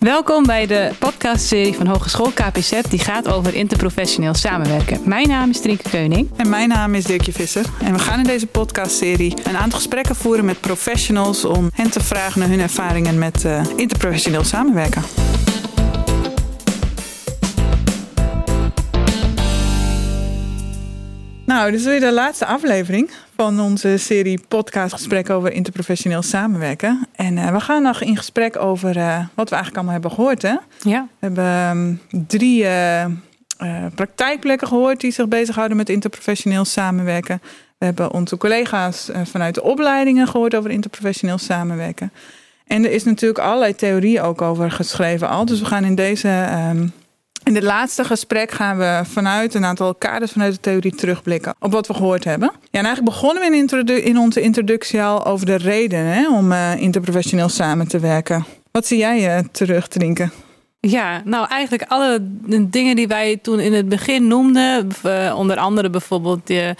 Welkom bij de podcastserie van Hogeschool KPZ die gaat over interprofessioneel samenwerken. Mijn naam is Trinke Keuning. En mijn naam is Dirkje Visser. En we gaan in deze podcastserie een aantal gesprekken voeren met professionals om hen te vragen naar hun ervaringen met uh, interprofessioneel samenwerken. Nou, dit is weer de laatste aflevering van onze serie podcastgesprekken over interprofessioneel samenwerken. En uh, we gaan nog in gesprek over uh, wat we eigenlijk allemaal hebben gehoord. Hè? Ja. We hebben um, drie uh, praktijkplekken gehoord die zich bezighouden met interprofessioneel samenwerken. We hebben onze collega's vanuit de opleidingen gehoord over interprofessioneel samenwerken. En er is natuurlijk allerlei theorie ook over geschreven al. Dus we gaan in deze um, in dit laatste gesprek gaan we vanuit een aantal kaders vanuit de theorie terugblikken op wat we gehoord hebben. Ja, en eigenlijk begonnen we in, in onze introductie al over de redenen hè, om uh, interprofessioneel samen te werken. Wat zie jij uh, terug? Ja, nou eigenlijk alle dingen die wij toen in het begin noemden, uh, onder andere bijvoorbeeld de,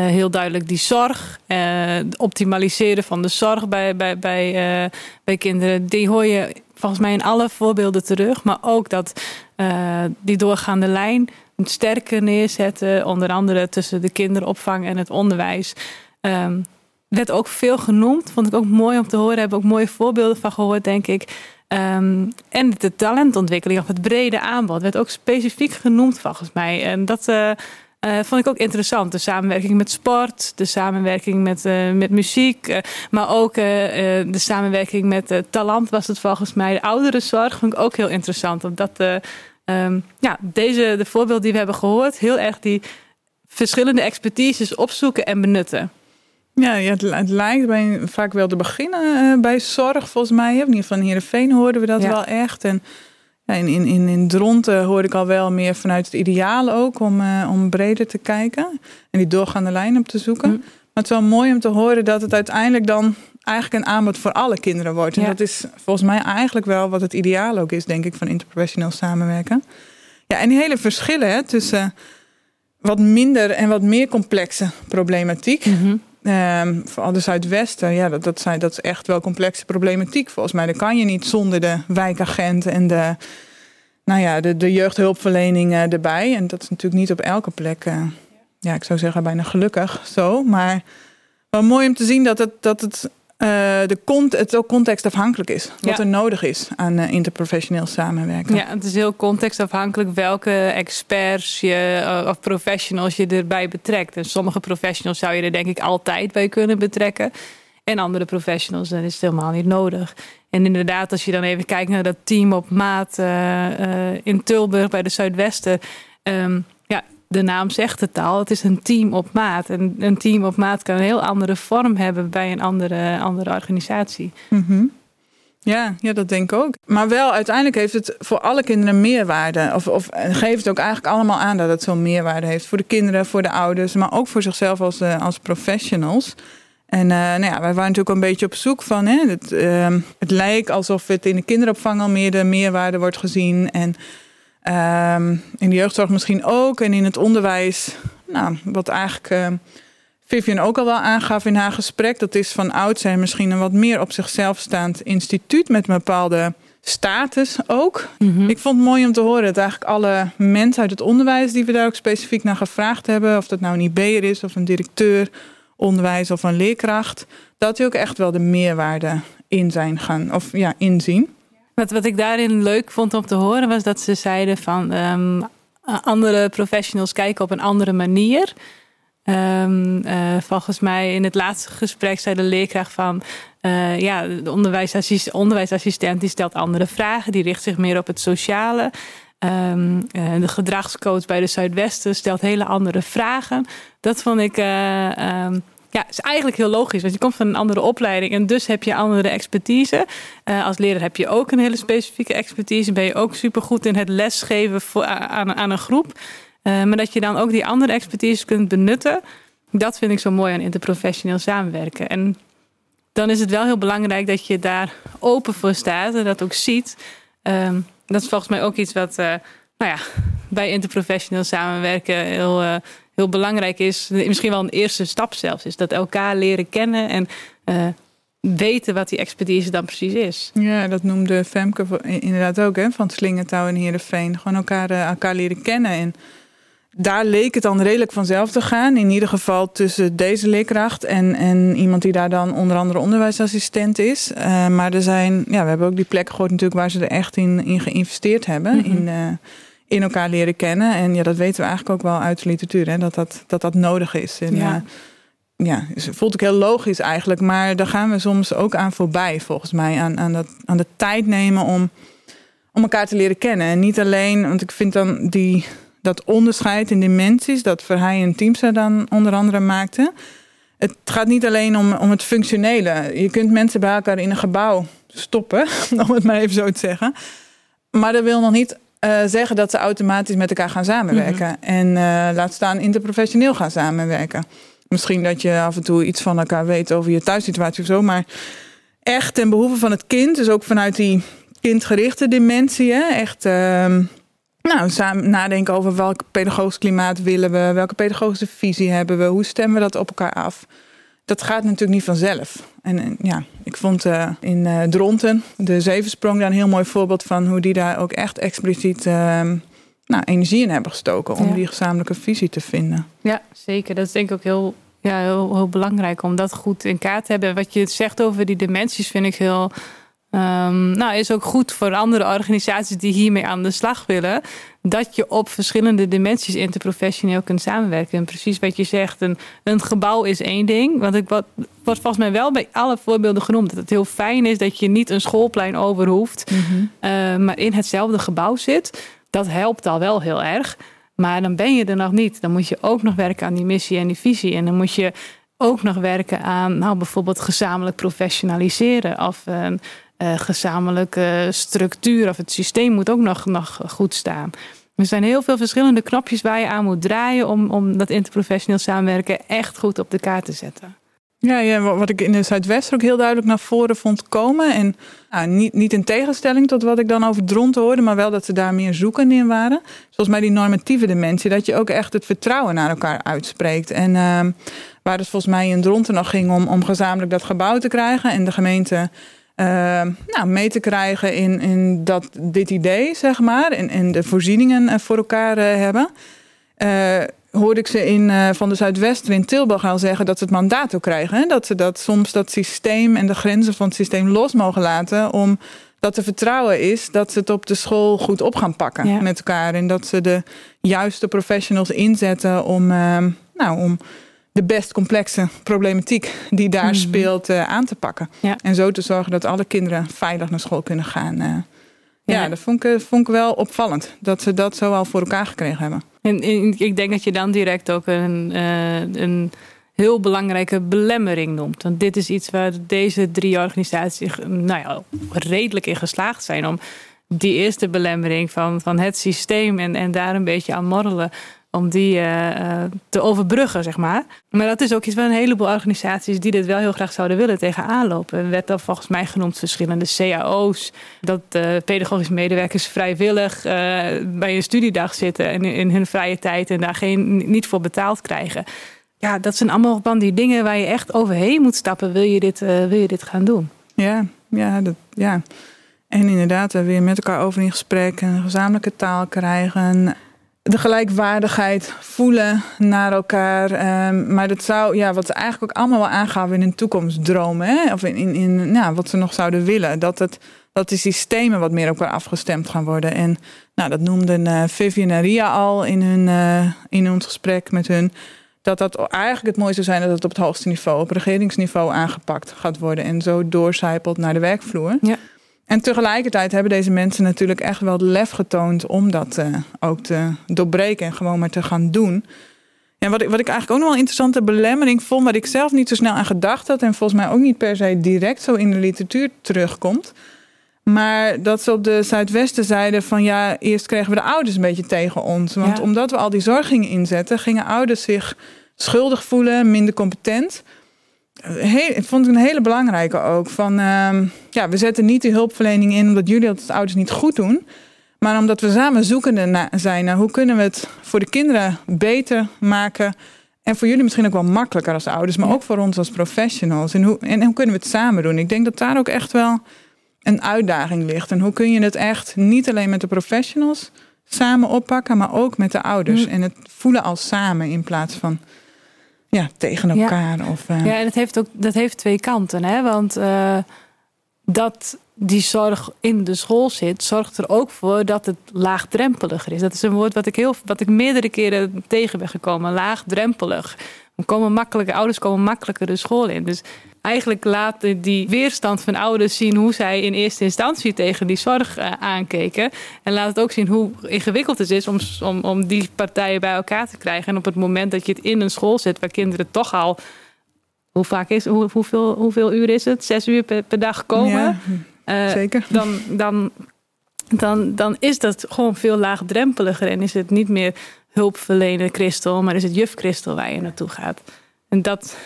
heel duidelijk die zorg, het optimaliseren van de zorg bij, bij, bij, bij kinderen, die hoor je volgens mij in alle voorbeelden terug. Maar ook dat die doorgaande lijn sterker neerzetten, onder andere tussen de kinderopvang en het onderwijs. Um, werd ook veel genoemd. Vond ik ook mooi om te horen. Heb ook mooie voorbeelden van gehoord, denk ik. Um, en de talentontwikkeling of het brede aanbod werd ook specifiek genoemd, volgens mij. En dat. Uh, vond ik ook interessant. De samenwerking met sport, de samenwerking met, uh, met muziek, uh, maar ook de samenwerking met talent was het volgens mij. De ouderenzorg vond ik ook heel interessant. Omdat um, ja, deze, de voorbeelden die we hebben gehoord, heel erg die verschillende expertises opzoeken en benutten. Ja, het, lijkt bij, vaak wel te beginnen bij zorg, volgens mij. In ieder geval in Heerenveen hoorden we dat ja. wel echt. En in, in, in, in Dronten hoorde ik al wel meer vanuit het ideaal ook om, uh, om breder te kijken en die doorgaande lijn op te zoeken. Mm. Maar het is wel mooi om te horen dat het uiteindelijk dan eigenlijk een aanbod voor alle kinderen wordt. En ja. dat is volgens mij eigenlijk wel wat het ideaal ook is, denk ik, van interprofessioneel samenwerken. Ja, en die hele verschillen hè, tussen wat minder en wat meer complexe problematiek. Mm -hmm. Um, vooral de Zuidwesten, ja, dat, dat, zijn, dat is echt wel complexe problematiek volgens mij. Dat kan je niet zonder de wijkagenten en de, nou ja, de, de jeugdhulpverlening uh, erbij. En dat is natuurlijk niet op elke plek, uh, ja, ik zou zeggen bijna gelukkig zo. Maar wel mooi om te zien dat het, dat het uh, de cont het ook contextafhankelijk is. Wat Ja. er nodig is aan uh, interprofessioneel samenwerken. Ja, het is heel contextafhankelijk welke experts je, uh, of professionals je erbij betrekt. En sommige professionals zou je er denk ik altijd bij kunnen betrekken. En andere professionals, dan is het helemaal niet nodig. En inderdaad, als je dan even kijkt naar dat team op maat in Tilburg bij de Zuidwesten. Um, ja, de naam zegt het al. Het is een team op maat. En een team op maat kan een heel andere vorm hebben bij een andere, andere organisatie. -hmm. Ja, ja, dat denk ik ook. Maar wel, uiteindelijk heeft het voor alle kinderen meerwaarde. Of, of geeft het ook eigenlijk allemaal aan dat het zo'n meerwaarde heeft. Voor de kinderen, voor de ouders, maar ook voor zichzelf als, uh, als professionals. En uh, nou ja, wij waren natuurlijk een beetje op zoek van. Hè, het, uh, het lijkt alsof het in de kinderopvang al meer de meerwaarde wordt gezien. En um, in de jeugdzorg misschien ook. En in het onderwijs, nou, wat eigenlijk uh, Vivian ook al wel aangaf in haar gesprek. Dat is van oud zijn misschien een wat meer op zichzelf staand instituut met een bepaalde status ook. Mm -hmm. Ik vond het mooi om te horen dat eigenlijk alle mensen uit het onderwijs die we daar ook specifiek naar gevraagd hebben, of dat nou een IB'er is of een directeur onderwijs of een leerkracht, dat die ook echt wel de meerwaarde in zijn gaan of ja, inzien. Wat, ik daarin leuk vond om te horen was dat ze zeiden van um, andere professionals kijken op een andere manier. Um, uh, volgens mij in het laatste gesprek zei de leerkracht van uh, ja, de onderwijsassistent, die stelt andere vragen, die richt zich meer op het sociale. Um, uh, de gedragscoach bij de Zuidwesten stelt hele andere vragen. Dat vond ik ja, is eigenlijk heel logisch. Want je komt van een andere opleiding en dus heb je andere expertise. Uh, als leraar heb je ook een hele specifieke expertise. Ben je ook supergoed in het lesgeven voor, aan, aan een groep. Uh, maar dat je dan ook die andere expertise kunt benutten. Dat vind ik zo mooi aan interprofessioneel samenwerken. En dan is het wel heel belangrijk dat je daar open voor staat en dat ook ziet. Um, dat is volgens mij ook iets wat uh, nou ja, bij interprofessioneel samenwerken heel, heel belangrijk is. Misschien wel een eerste stap zelfs. Is dat elkaar leren kennen en uh, weten wat die expertise dan precies is. Ja, dat noemde Femke inderdaad ook, hè, van Slingertouw en Heerenveen. Gewoon elkaar, eh, elkaar leren kennen. En daar leek het dan redelijk vanzelf te gaan. In ieder geval tussen deze leerkracht en, en iemand die daar dan onder andere onderwijsassistent is. Uh, maar er zijn, ja, we hebben ook die plekken gehoord natuurlijk waar ze er echt in, in geïnvesteerd hebben. Mhm. in, uh, in elkaar leren kennen. En ja, dat weten we eigenlijk ook wel uit de literatuur, hè, dat, dat, dat dat nodig is. En, ja. Uh, ja, voelt ook heel logisch eigenlijk. Maar daar gaan we soms ook aan voorbij, volgens mij. Aan, aan, dat, aan de tijd nemen om, om elkaar te leren kennen. En niet alleen, want ik vind dan die dat onderscheid in dimensies, dat Verheij en Teamsa dan onder andere maakte. Het gaat niet alleen om, om het functionele. Je kunt mensen bij elkaar in een gebouw stoppen, om het maar even zo te zeggen. Maar dat wil nog niet uh, zeggen dat ze automatisch met elkaar gaan samenwerken. Mhm. En uh, laat staan interprofessioneel gaan samenwerken. Misschien dat je af en toe iets van elkaar weet over je thuissituatie of zo. Maar echt ten behoeve van het kind, dus ook vanuit die kindgerichte dimensie. Echt. Uh, nou, samen nadenken over welk pedagogisch klimaat willen we, welke pedagogische visie hebben we, hoe stemmen we dat op elkaar af. Dat gaat natuurlijk niet vanzelf. En, ja, ik vond uh, in uh, Dronten, de Zevensprong, daar een heel mooi voorbeeld van hoe die daar ook echt expliciet uh, nou, energie in hebben gestoken om die gezamenlijke visie te vinden. Ja, zeker. Dat is denk ik ook heel, ja, heel, heel belangrijk om dat goed in kaart te hebben. Wat je zegt over die dimensies vind ik heel Um, nou, is ook goed voor andere organisaties die hiermee aan de slag willen. Dat je op verschillende dimensies interprofessioneel kunt samenwerken. En precies wat je zegt, een, een gebouw is één ding. Want ik wat, wordt volgens mij wel bij alle voorbeelden genoemd. Dat het heel fijn is dat je niet een schoolplein over hoeft. Mhm. Eh, maar in hetzelfde gebouw zit. Dat helpt al wel heel erg. Maar dan ben je er nog niet. Dan moet je ook nog werken aan die missie en die visie. En dan moet je ook nog werken aan nou, bijvoorbeeld gezamenlijk professionaliseren. Of een uh, gezamenlijke structuur of het systeem moet ook nog, nog goed staan. Er zijn heel veel verschillende knopjes waar je aan moet draaien om, om dat interprofessioneel samenwerken echt goed op de kaart te zetten. Ja, ja, wat ik in de Zuidwest ook heel duidelijk naar voren vond komen. En nou, niet, niet in tegenstelling tot wat ik dan over Dronten hoorde, maar wel dat ze daar meer zoekend in waren. Zoals mij die normatieve dimensie, dat je ook echt het vertrouwen naar elkaar uitspreekt. En uh, waar het volgens mij in Dronten nog ging om, om gezamenlijk dat gebouw te krijgen en de gemeente nou, mee te krijgen in, in dat, dit idee, zeg maar. En, en de voorzieningen eh, voor elkaar uh, hebben. Uh, hoorde ik ze in, van de Zuidwesten in Tilburg al zeggen dat ze het mandaat ook krijgen. Hè? Dat ze dat soms dat systeem en de grenzen van het systeem los mogen laten. Om dat te vertrouwen is dat ze het op de school goed op gaan pakken met elkaar. En dat ze de juiste professionals inzetten om, nou, om de best complexe problematiek die daar mhm. speelt uh, aan te pakken. En zo te zorgen dat alle kinderen veilig naar school kunnen gaan. Uh, ja. ja, dat vond ik, vond ik wel opvallend. Dat ze dat zo al voor elkaar gekregen hebben. En, ik denk dat je dan direct ook een, uh, een heel belangrijke belemmering noemt. Want dit is iets waar deze drie organisaties nou ja, redelijk in geslaagd zijn om die eerste belemmering van, van het systeem en, en daar een beetje aan morrelen om die uh, te overbruggen, zeg maar. Maar dat is ook iets waar een heleboel organisaties die dit wel heel graag zouden willen tegenaan lopen. Er werd dan volgens mij genoemd verschillende cao's. Dat uh, pedagogische medewerkers vrijwillig bij een studiedag zitten in, in hun vrije tijd en daar geen, niet voor betaald krijgen. Ja, dat zijn allemaal van die dingen waar je echt overheen moet stappen. Wil je dit, wil je dit gaan doen? Ja, ja, dat, ja. En inderdaad, weer met elkaar over in gesprek, een gezamenlijke taal krijgen de gelijkwaardigheid voelen naar elkaar. Um, maar dat zou, ja, wat ze eigenlijk ook allemaal wel aangaven in hun toekomstdromen. Hè? Of in, in, in nou, wat ze nog zouden willen. Dat, het, dat de systemen wat meer op elkaar afgestemd gaan worden. En nou, dat noemden uh, Vivian en Ria al in, hun, uh, in ons gesprek met hun. Dat dat eigenlijk het mooiste zou zijn dat het op het hoogste niveau, op regeringsniveau aangepakt gaat worden. En zo doorcijpelt naar de werkvloer. Ja. En tegelijkertijd hebben deze mensen natuurlijk echt wel de lef getoond om dat uh, ook te doorbreken en gewoon maar te gaan doen. En wat ik, wat ik eigenlijk ook nog wel een interessante belemmering vond, waar ik zelf niet zo snel aan gedacht had en volgens mij ook niet per se direct zo in de literatuur terugkomt. Maar dat ze op de Zuidwesten zeiden van ja, eerst kregen we de ouders een beetje tegen ons. Want omdat we al die zorg gingen inzetten, gingen ouders zich schuldig voelen, minder competent heel, vond ik een hele belangrijke ook. Van, uh, ja, we zetten niet de hulpverlening in omdat jullie dat ouders niet goed doen. Maar omdat we samen zoekende zijn naar hoe kunnen we het voor de kinderen beter maken. En voor jullie misschien ook wel makkelijker als ouders, maar ook voor ons als professionals. En hoe, en hoe kunnen we het samen doen? Ik denk dat daar ook echt wel een uitdaging ligt. En hoe kun je het echt niet alleen met de professionals samen oppakken, maar ook met de ouders. Mm. En het voelen als samen in plaats van ja, tegen elkaar. Ja, of, uh... ja en het heeft ook dat heeft twee kanten. Hè? Want uh, dat die zorg in de school zit, zorgt er ook voor dat het laagdrempeliger is. Dat is een woord wat ik, heel, wat ik meerdere keren tegen ben gekomen. Laagdrempelig. We komen makkelijker, ouders komen makkelijker de school in. Dus eigenlijk laat die weerstand van ouders zien hoe zij in eerste instantie tegen die zorg uh, aankeken. En laat het ook zien hoe ingewikkeld het is om, om, om die partijen bij elkaar te krijgen. En op het moment dat je het in een school zet waar kinderen toch al. Hoe vaak is hoe, hoeveel, hoeveel uur is het? Zes uur per, per dag komen. Ja, uh, zeker. Dan, dan, dan, dan is dat gewoon veel laagdrempeliger. En is het niet meer hulpverlener Christel, maar is het juf Christel waar je naartoe gaat. En dat,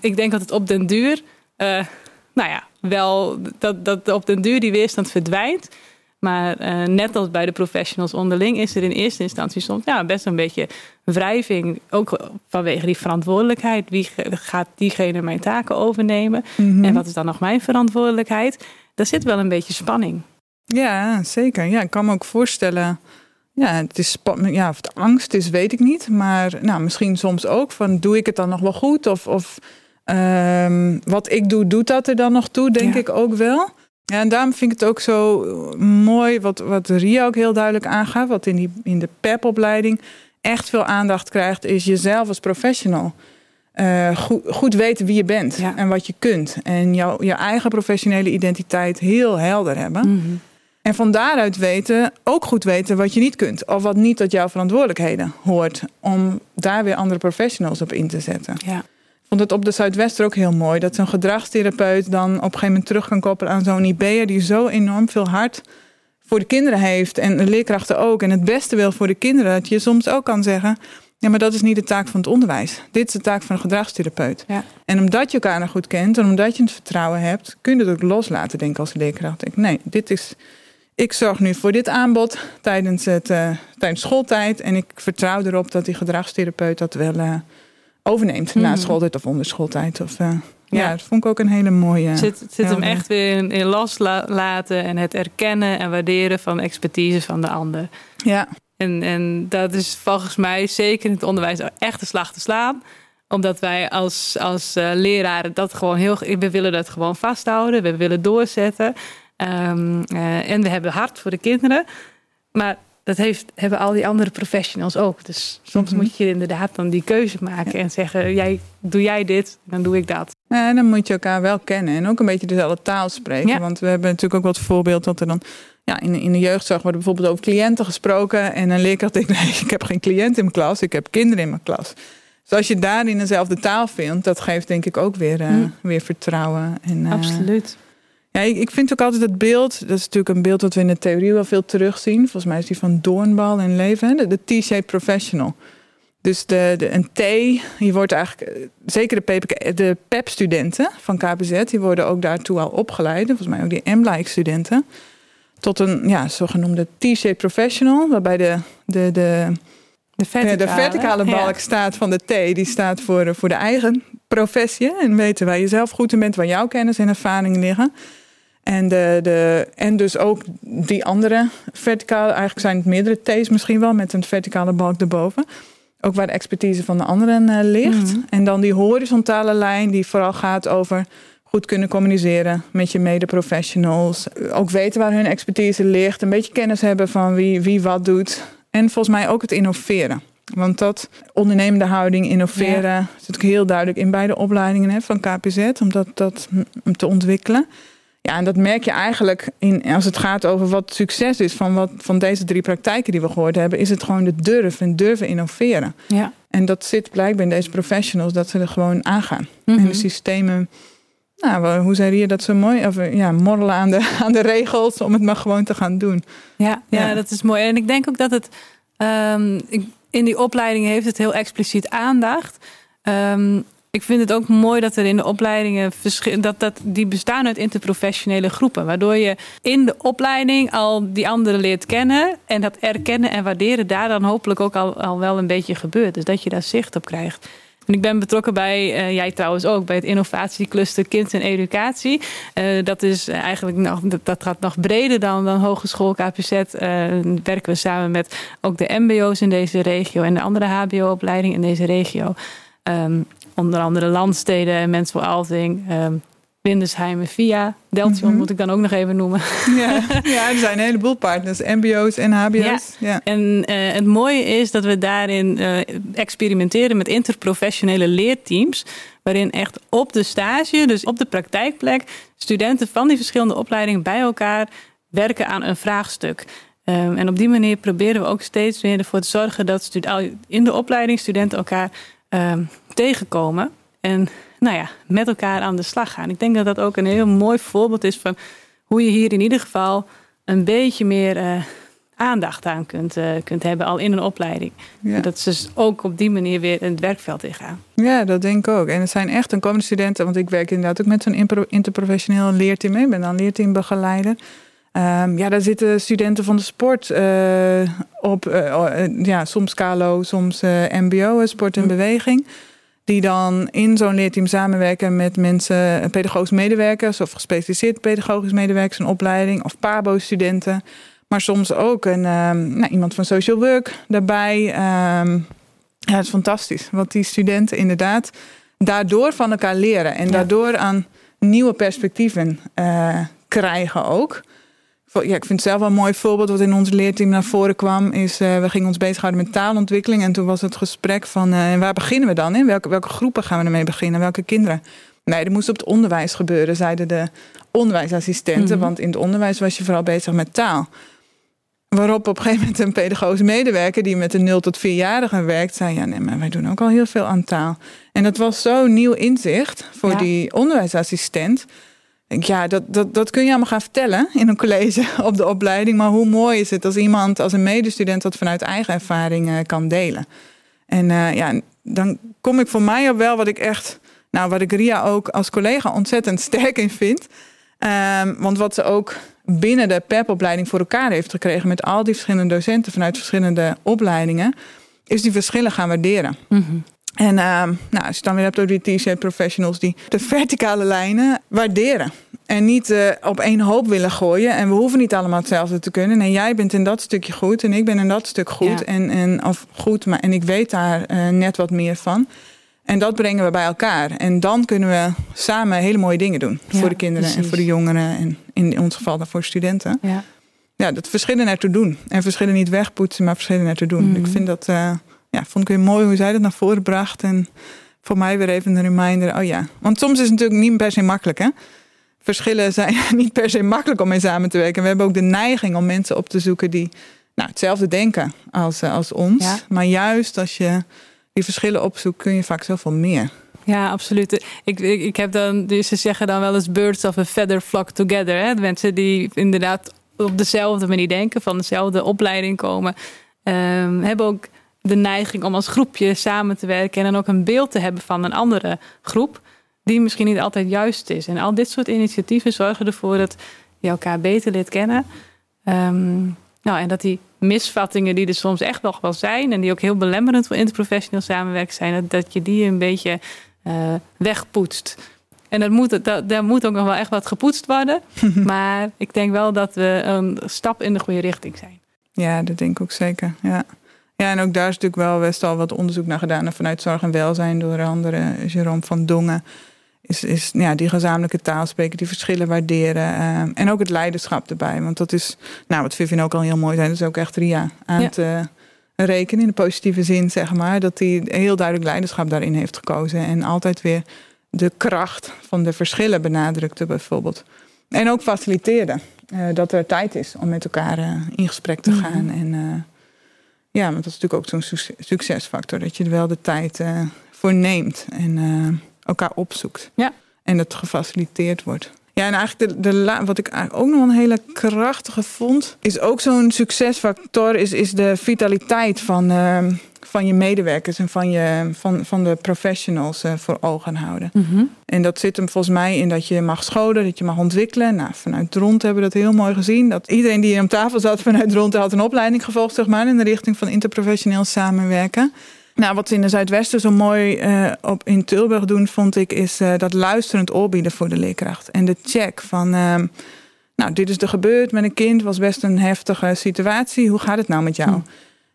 ik denk dat het op den duur, uh, nou ja, wel dat, dat op den duur die weerstand verdwijnt. Maar uh, net als bij de professionals onderling is er in eerste instantie soms ja, best een beetje wrijving. Ook vanwege die verantwoordelijkheid. Wie gaat diegene mijn taken overnemen? Mm -hmm. En wat is dan nog mijn verantwoordelijkheid? Daar zit wel een beetje spanning. Ja, zeker. Ja, ik kan me ook voorstellen. Ja, het is ja, of het angst is, weet ik niet. Maar nou, misschien soms ook van doe ik het dan nog wel goed? Of, of um, wat ik doe, doet dat er dan nog toe, denk ja. ik ook wel. Ja, en daarom vind ik het ook zo mooi wat, wat Ria ook heel duidelijk aangaat. Wat in, die, in de PEP-opleiding echt veel aandacht krijgt, is jezelf als professional. Uh, goed, goed, weten wie je bent ja. en wat je kunt. En jouw je eigen professionele identiteit heel helder hebben. Mm -hmm. En van daaruit weten, ook goed weten wat je niet kunt. Of wat niet tot jouw verantwoordelijkheden hoort. Om daar weer andere professionals op in te zetten. Ja. Ik vond het op de Zuidwester ook heel mooi. Dat zo'n gedragstherapeut dan op een gegeven moment terug kan koppelen aan zo'n IB'er. Die zo enorm veel hart voor de kinderen heeft. En de leerkrachten ook. En het beste wil voor de kinderen. Dat je soms ook kan zeggen... Ja, maar dat is niet de taak van het onderwijs. Dit is de taak van een gedragstherapeut. Ja. En omdat je elkaar nog goed kent en omdat je het vertrouwen hebt, kun je het ook loslaten, denk ik, als leerkracht. Denk, nee, dit is. Ik zorg nu voor dit aanbod tijdens, het, uh, tijdens schooltijd. En ik vertrouw erop dat die gedragstherapeut dat wel uh, overneemt. Mm. Na schooltijd of onder schooltijd. Of, uh, ja. ja, dat vond ik ook een hele mooie. Zit, zit hem echt weer in, in loslaten en het erkennen en waarderen van expertise van de ander. Ja. En, en dat is volgens mij zeker in het onderwijs echt een slag te slaan. Omdat wij als, als leraren dat gewoon heel. We willen dat gewoon vasthouden. We willen doorzetten. Um, uh, en we hebben hart voor de kinderen. Maar dat heeft, hebben al die andere professionals ook. Dus soms mm -hmm. moet je inderdaad dan die keuze maken ja. en zeggen: jij, doe jij dit, dan doe ik dat. Ja, en dan moet je elkaar wel kennen en ook een beetje dezelfde taal spreken. Ja. Want we hebben natuurlijk ook wat voorbeeld dat er dan ja, in, in de jeugdzorg wordt bijvoorbeeld over cliënten gesproken. En een leerkracht denkt, nee, ik heb geen cliënt in mijn klas, ik heb kinderen in mijn klas. Dus als je daar in dezelfde taal vindt, dat geeft denk ik ook weer, uh, mm. weer vertrouwen. En, uh, Absoluut. Ja, ik, ik vind ook altijd het beeld, dat is natuurlijk een beeld dat we in de theorie wel veel terugzien. Volgens mij is die van Doornbal in Leven, de, de T-shaped professional. Dus de, de, een T, die wordt eigenlijk, zeker de, PPK, de PEP-studenten van KPZ, die worden ook daartoe al opgeleid. Volgens mij ook die M-like-studenten tot een ja, zogenoemde T-shaped professional, waarbij de, de, de, de verticale, de verticale balk ja. staat van de T, die staat voor, voor de eigen professie en weten waar je zelf goed in bent, waar jouw kennis en ervaringen liggen. En, de, de, en dus ook die andere verticale, eigenlijk zijn het meerdere T's misschien wel, met een verticale balk erboven. Ook waar de expertise van de anderen uh, ligt. Mm. En dan die horizontale lijn, die vooral gaat over goed kunnen communiceren met je mede-professionals. Ook weten waar hun expertise ligt. Een beetje kennis hebben van wie, wie wat doet. En volgens mij ook het innoveren. Want dat ondernemende houding, innoveren, ja. zit ook heel duidelijk in beide opleidingen hè, van KPZ, om dat, dat te ontwikkelen. Ja, en dat merk je eigenlijk in, als het gaat over wat succes is van, wat, van deze drie praktijken die we gehoord hebben, is het gewoon de durf en durven innoveren. Ja. En dat zit blijkbaar in deze professionals, dat ze er gewoon aangaan. Mm -hmm. En de systemen nou, hoe zei je dat zo mooi? Of, ja, morrelen aan de, aan de regels om het maar gewoon te gaan doen. Ja, ja. ja dat is mooi. En ik denk ook dat het um, in die opleidingen heeft het heel expliciet aandacht. Um, ik vind het ook mooi dat er in de opleidingen dat, dat die bestaan uit interprofessionele groepen. Waardoor je in de opleiding al die anderen leert kennen. En dat erkennen en waarderen daar dan hopelijk ook al, al wel een beetje gebeurt. Dus dat je daar zicht op krijgt. En ik ben betrokken bij, uh, jij trouwens ook, bij het innovatiecluster Kind en Educatie. Uh, dat is eigenlijk nog, dat, gaat nog breder dan, dan Hogeschool KPZ. Uh, werken we samen met ook de MBO's in deze regio en de andere HBO-opleidingen in deze regio. Um, onder andere Landsteden en Mensel Alting. Um, Windesheim Via. Deltion mhm. moet ik dan ook nog even noemen. Ja, ja, er zijn een heleboel partners, MBO's en HBO's. Ja. En uh, het mooie is dat we daarin uh, experimenteren met interprofessionele leerteams. Waarin echt op de stage, dus op de praktijkplek, studenten van die verschillende opleidingen bij elkaar werken aan een vraagstuk. Um, en op die manier proberen we ook steeds weer ervoor te zorgen dat in de opleiding studenten elkaar um, tegenkomen. En nou ja, met elkaar aan de slag gaan. Ik denk dat dat ook een heel mooi voorbeeld is van hoe je hier in ieder geval een beetje meer uh, aandacht aan kunt, uh, kunt hebben, al in een opleiding. Ja. Dat ze dus ook op die manier weer in het werkveld ingaan. Ja, dat denk ik ook. En het zijn echt een komende studenten, want ik werk inderdaad ook met zo'n interprofessioneel leerteam. Ik ben dan leerteambegeleider. Um, ja, daar zitten studenten van de sport uh, op, ja, soms KALO, soms MBO, sport en hm. beweging die dan in zo'n leerteam samenwerken met mensen, pedagogisch medewerkers of gespecialiseerd pedagogisch medewerkers, een opleiding of PABO-studenten. Maar soms ook een, um, nou, iemand van social work daarbij. Um, ja, het is fantastisch. Want die studenten inderdaad daardoor van elkaar leren en daardoor aan nieuwe perspectieven uh, krijgen ook ja, ik vind het zelf wel een mooi voorbeeld wat in ons leerteam naar voren kwam. Is uh, we gingen ons bezighouden met taalontwikkeling. En toen was het gesprek van uh, waar beginnen we dan? In welke, welke groepen gaan we ermee beginnen? Welke kinderen? Nee, dat moest op het onderwijs gebeuren, zeiden de onderwijsassistenten. Mhm. Want in het onderwijs was je vooral bezig met taal. Waarop op een gegeven moment een pedagogisch medewerker die met een 0 tot 4-jarige werkt, zei: Ja, nee, maar wij doen ook al heel veel aan taal. En dat was zo'n nieuw inzicht voor die onderwijsassistent ja, dat, dat, dat kun je allemaal gaan vertellen in een college op de opleiding. Maar hoe mooi is het als iemand, als een medestudent, dat vanuit eigen ervaring uh, kan delen. En uh, ja, dan kom ik voor mij op wel wat ik echt, nou, wat ik Ria ook als collega ontzettend sterk in vind. Um, want wat ze ook binnen de PEP-opleiding voor elkaar heeft gekregen met al die verschillende docenten vanuit verschillende opleidingen, is die verschillen gaan waarderen. Mm -hmm. En uh, nou, als je dan weer hebt over die t-shirt professionals die de verticale lijnen waarderen. En niet uh, op één hoop willen gooien. En we hoeven niet allemaal hetzelfde te kunnen. Nee, jij bent in dat stukje goed en ik ben in dat stuk goed. En, en, of goed, maar, en ik weet daar uh, net wat meer van. En dat brengen we bij elkaar. En dan kunnen we samen hele mooie dingen doen. voor de kinderen en voor de jongeren. En in ons geval dan voor studenten. Ja, ja dat verschillen ertoe doen. En verschillen niet wegpoetsen, maar verschillen ertoe doen. Mm. Ik vind dat... Uh, ja, vond ik weer mooi hoe zij dat naar voren bracht. En voor mij weer even een reminder. Oh ja, want soms is het natuurlijk niet per se makkelijk hè. Verschillen zijn niet per se makkelijk om mee samen te werken. We hebben ook de neiging om mensen op te zoeken die nou, hetzelfde denken als, eh, als ons. Maar juist als je die verschillen opzoekt, kun je vaak zoveel meer. Ja, absoluut. Ik, ik, ik heb dan, dus ze zeggen dan wel eens birds of a feather flock together. Hè? De mensen die inderdaad op dezelfde manier denken, van dezelfde opleiding komen, um, hebben ook de neiging om als groepje samen te werken en dan ook een beeld te hebben van een andere groep, die misschien niet altijd juist is. En al dit soort initiatieven zorgen ervoor dat je elkaar beter leert kennen. Um, nou, en dat die misvattingen die er soms echt nog wel zijn en die ook heel belemmerend voor interprofessioneel samenwerken zijn, dat, je die een beetje uh, wegpoetst. En dat moet, dat, daar moet ook nog wel echt wat gepoetst worden. maar ik denk wel dat we een stap in de goede richting zijn. Ja, dat denk ik ook zeker. Ja. Ja, en ook daar is natuurlijk wel best al wat onderzoek naar gedaan. vanuit Zorg en Welzijn door andere, Jerome van Dongen. Is, is ja, die gezamenlijke taal spreken, die verschillen waarderen. Uh, en ook het leiderschap erbij. Want dat is, nou, wat Vivian ook al heel mooi zijn, dat is ook echt Ria aan te rekenen in de positieve zin, zeg maar. Dat hij heel duidelijk leiderschap daarin heeft gekozen. En altijd weer de kracht van de verschillen benadrukte, bijvoorbeeld. En ook faciliteerde. Uh, dat er tijd is om met elkaar uh, in gesprek te mhm. gaan. En ja, want dat is natuurlijk ook zo'n succesfactor. Dat je er wel de tijd voor neemt en elkaar opzoekt. Ja. En dat gefaciliteerd wordt. Ja, en eigenlijk de, de, wat ik eigenlijk ook nog een hele krachtige vond, is ook zo'n succesfactor, is, is de vitaliteit van, uh, van je medewerkers en van, je, van, van de professionals uh, voor ogen houden. Mm En dat zit hem volgens mij in dat je mag scholen, dat je mag ontwikkelen. Nou, vanuit Dront hebben we dat heel mooi gezien. Dat iedereen die hier om tafel zat vanuit Dront had een opleiding gevolgd, zeg maar, in de richting van interprofessioneel samenwerken. Nou, wat ze in de Zuidwesten zo mooi uh, op, in Tilburg doen, vond ik, is uh, dat luisterend oorbieden voor de leerkracht. En de check van, uh, nou, dit is er gebeurd met een kind, was best een heftige situatie. Hoe gaat het nou met jou? Hm.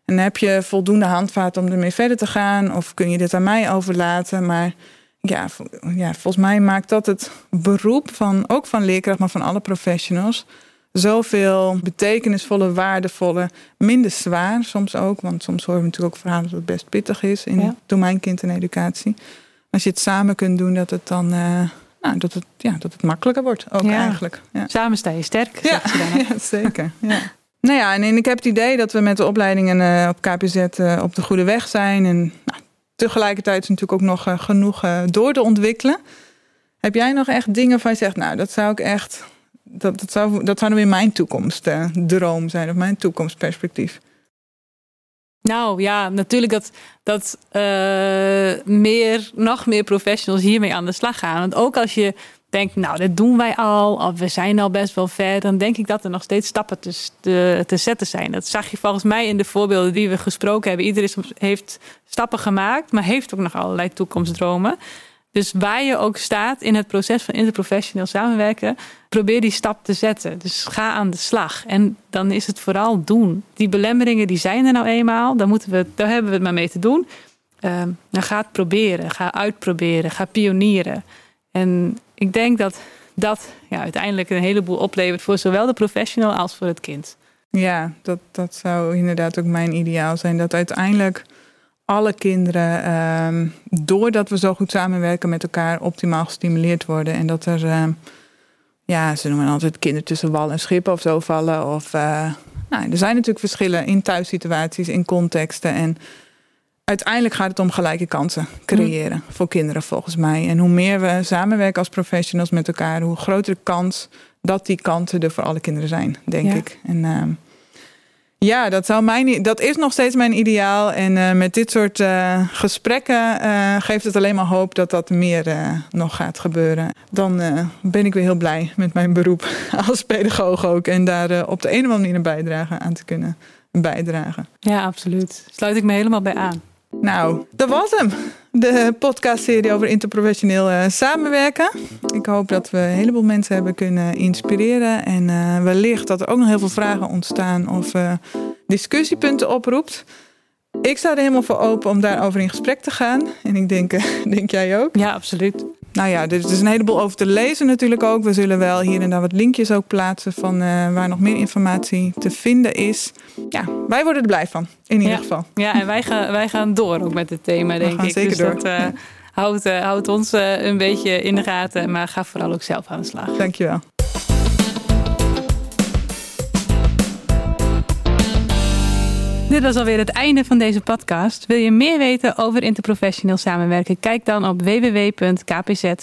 En heb je voldoende handvaart om ermee verder te gaan? Of kun je dit aan mij overlaten? Maar ja, ja, volgens mij maakt dat het beroep van, ook van leerkracht, maar van alle professionals, zoveel betekenisvolle, waardevolle, minder zwaar soms ook. Want soms horen we natuurlijk ook verhalen dat het best pittig is in ja. domein kind en educatie. Als je het samen kunt doen, dat het dan uh, nou, dat het, ja, dat het makkelijker wordt ook eigenlijk. Ja. Samen sta je sterk, ja. ja zeker. Ja. nou ja, en, ik heb het idee dat we met de opleidingen uh, op KPZ uh, op de goede weg zijn. En nou, tegelijkertijd is natuurlijk ook nog genoeg door te ontwikkelen. Heb jij nog echt dingen van je zegt, nou, dat zou ik echt dat, dat, zou, dat zou dan weer mijn toekomstdroom uh, zijn of mijn toekomstperspectief. Nou ja, natuurlijk dat, dat uh, meer, nog meer professionals hiermee aan de slag gaan. Want ook als je denkt, nou, dat doen wij al, of we zijn al best wel ver, dan denk ik dat er nog steeds stappen te, te zetten zijn. Dat zag je volgens mij in de voorbeelden die we gesproken hebben. Iedereen heeft stappen gemaakt, maar heeft ook nog allerlei toekomstdromen. Dus waar je ook staat in het proces van interprofessioneel samenwerken, probeer die stap te zetten. Dus ga aan de slag. En dan is het vooral doen. Die belemmeringen die zijn er nou eenmaal. Daar, moeten we, daar hebben we het maar mee te doen. Dan ga het proberen. Ga uitproberen. Ga pionieren. En ik denk dat dat ja, uiteindelijk een heleboel oplevert voor zowel de professional als voor het kind. Ja, dat, dat zou inderdaad ook mijn ideaal zijn. Dat uiteindelijk alle kinderen, ehm, doordat we zo goed samenwerken met elkaar, optimaal gestimuleerd worden. En dat er, ehm, ja, ze noemen altijd kinderen tussen wal en schip of zo vallen. Of, uh, nou, er zijn natuurlijk verschillen in thuissituaties, in contexten. En uiteindelijk gaat het om gelijke kansen creëren voor kinderen, volgens mij. En hoe meer we samenwerken als professionals met elkaar, hoe grotere kans dat die kansen er voor alle kinderen zijn, denk ik. En, uh, ja, dat, zou mijn, dat is nog steeds mijn ideaal. En uh, met dit soort uh, gesprekken uh, geeft het alleen maar hoop dat dat meer nog gaat gebeuren. Dan ben ik weer heel blij met mijn beroep als pedagoog ook. En daar op de een of andere manier een bijdrage aan te kunnen bijdragen. Ja, absoluut. Sluit ik me helemaal bij aan. Nou, dat was hem. De podcastserie over interprofessioneel uh, samenwerken. Ik hoop dat we een heleboel mensen hebben kunnen inspireren. En uh, wellicht dat er ook nog heel veel vragen ontstaan of uh, discussiepunten oproept. Ik sta er helemaal voor open om daarover in gesprek te gaan. En ik denk, denk jij ook? Ja, absoluut. Nou ja, er is een heleboel over te lezen natuurlijk ook. We zullen wel hier en daar wat linkjes ook plaatsen van uh, waar nog meer informatie te vinden is. Ja, wij worden er blij van, in ieder geval. Ja, en wij gaan, wij gaan door ook met het thema, denk we gaan ik. Zeker dus door. dat uh, houdt, uh, houdt ons een beetje in de gaten, maar ga vooral ook zelf aan de slag. Dankjewel. Dit was alweer het einde van deze podcast. Wil je meer weten over interprofessioneel samenwerken? Kijk dan op www.kpz.nl.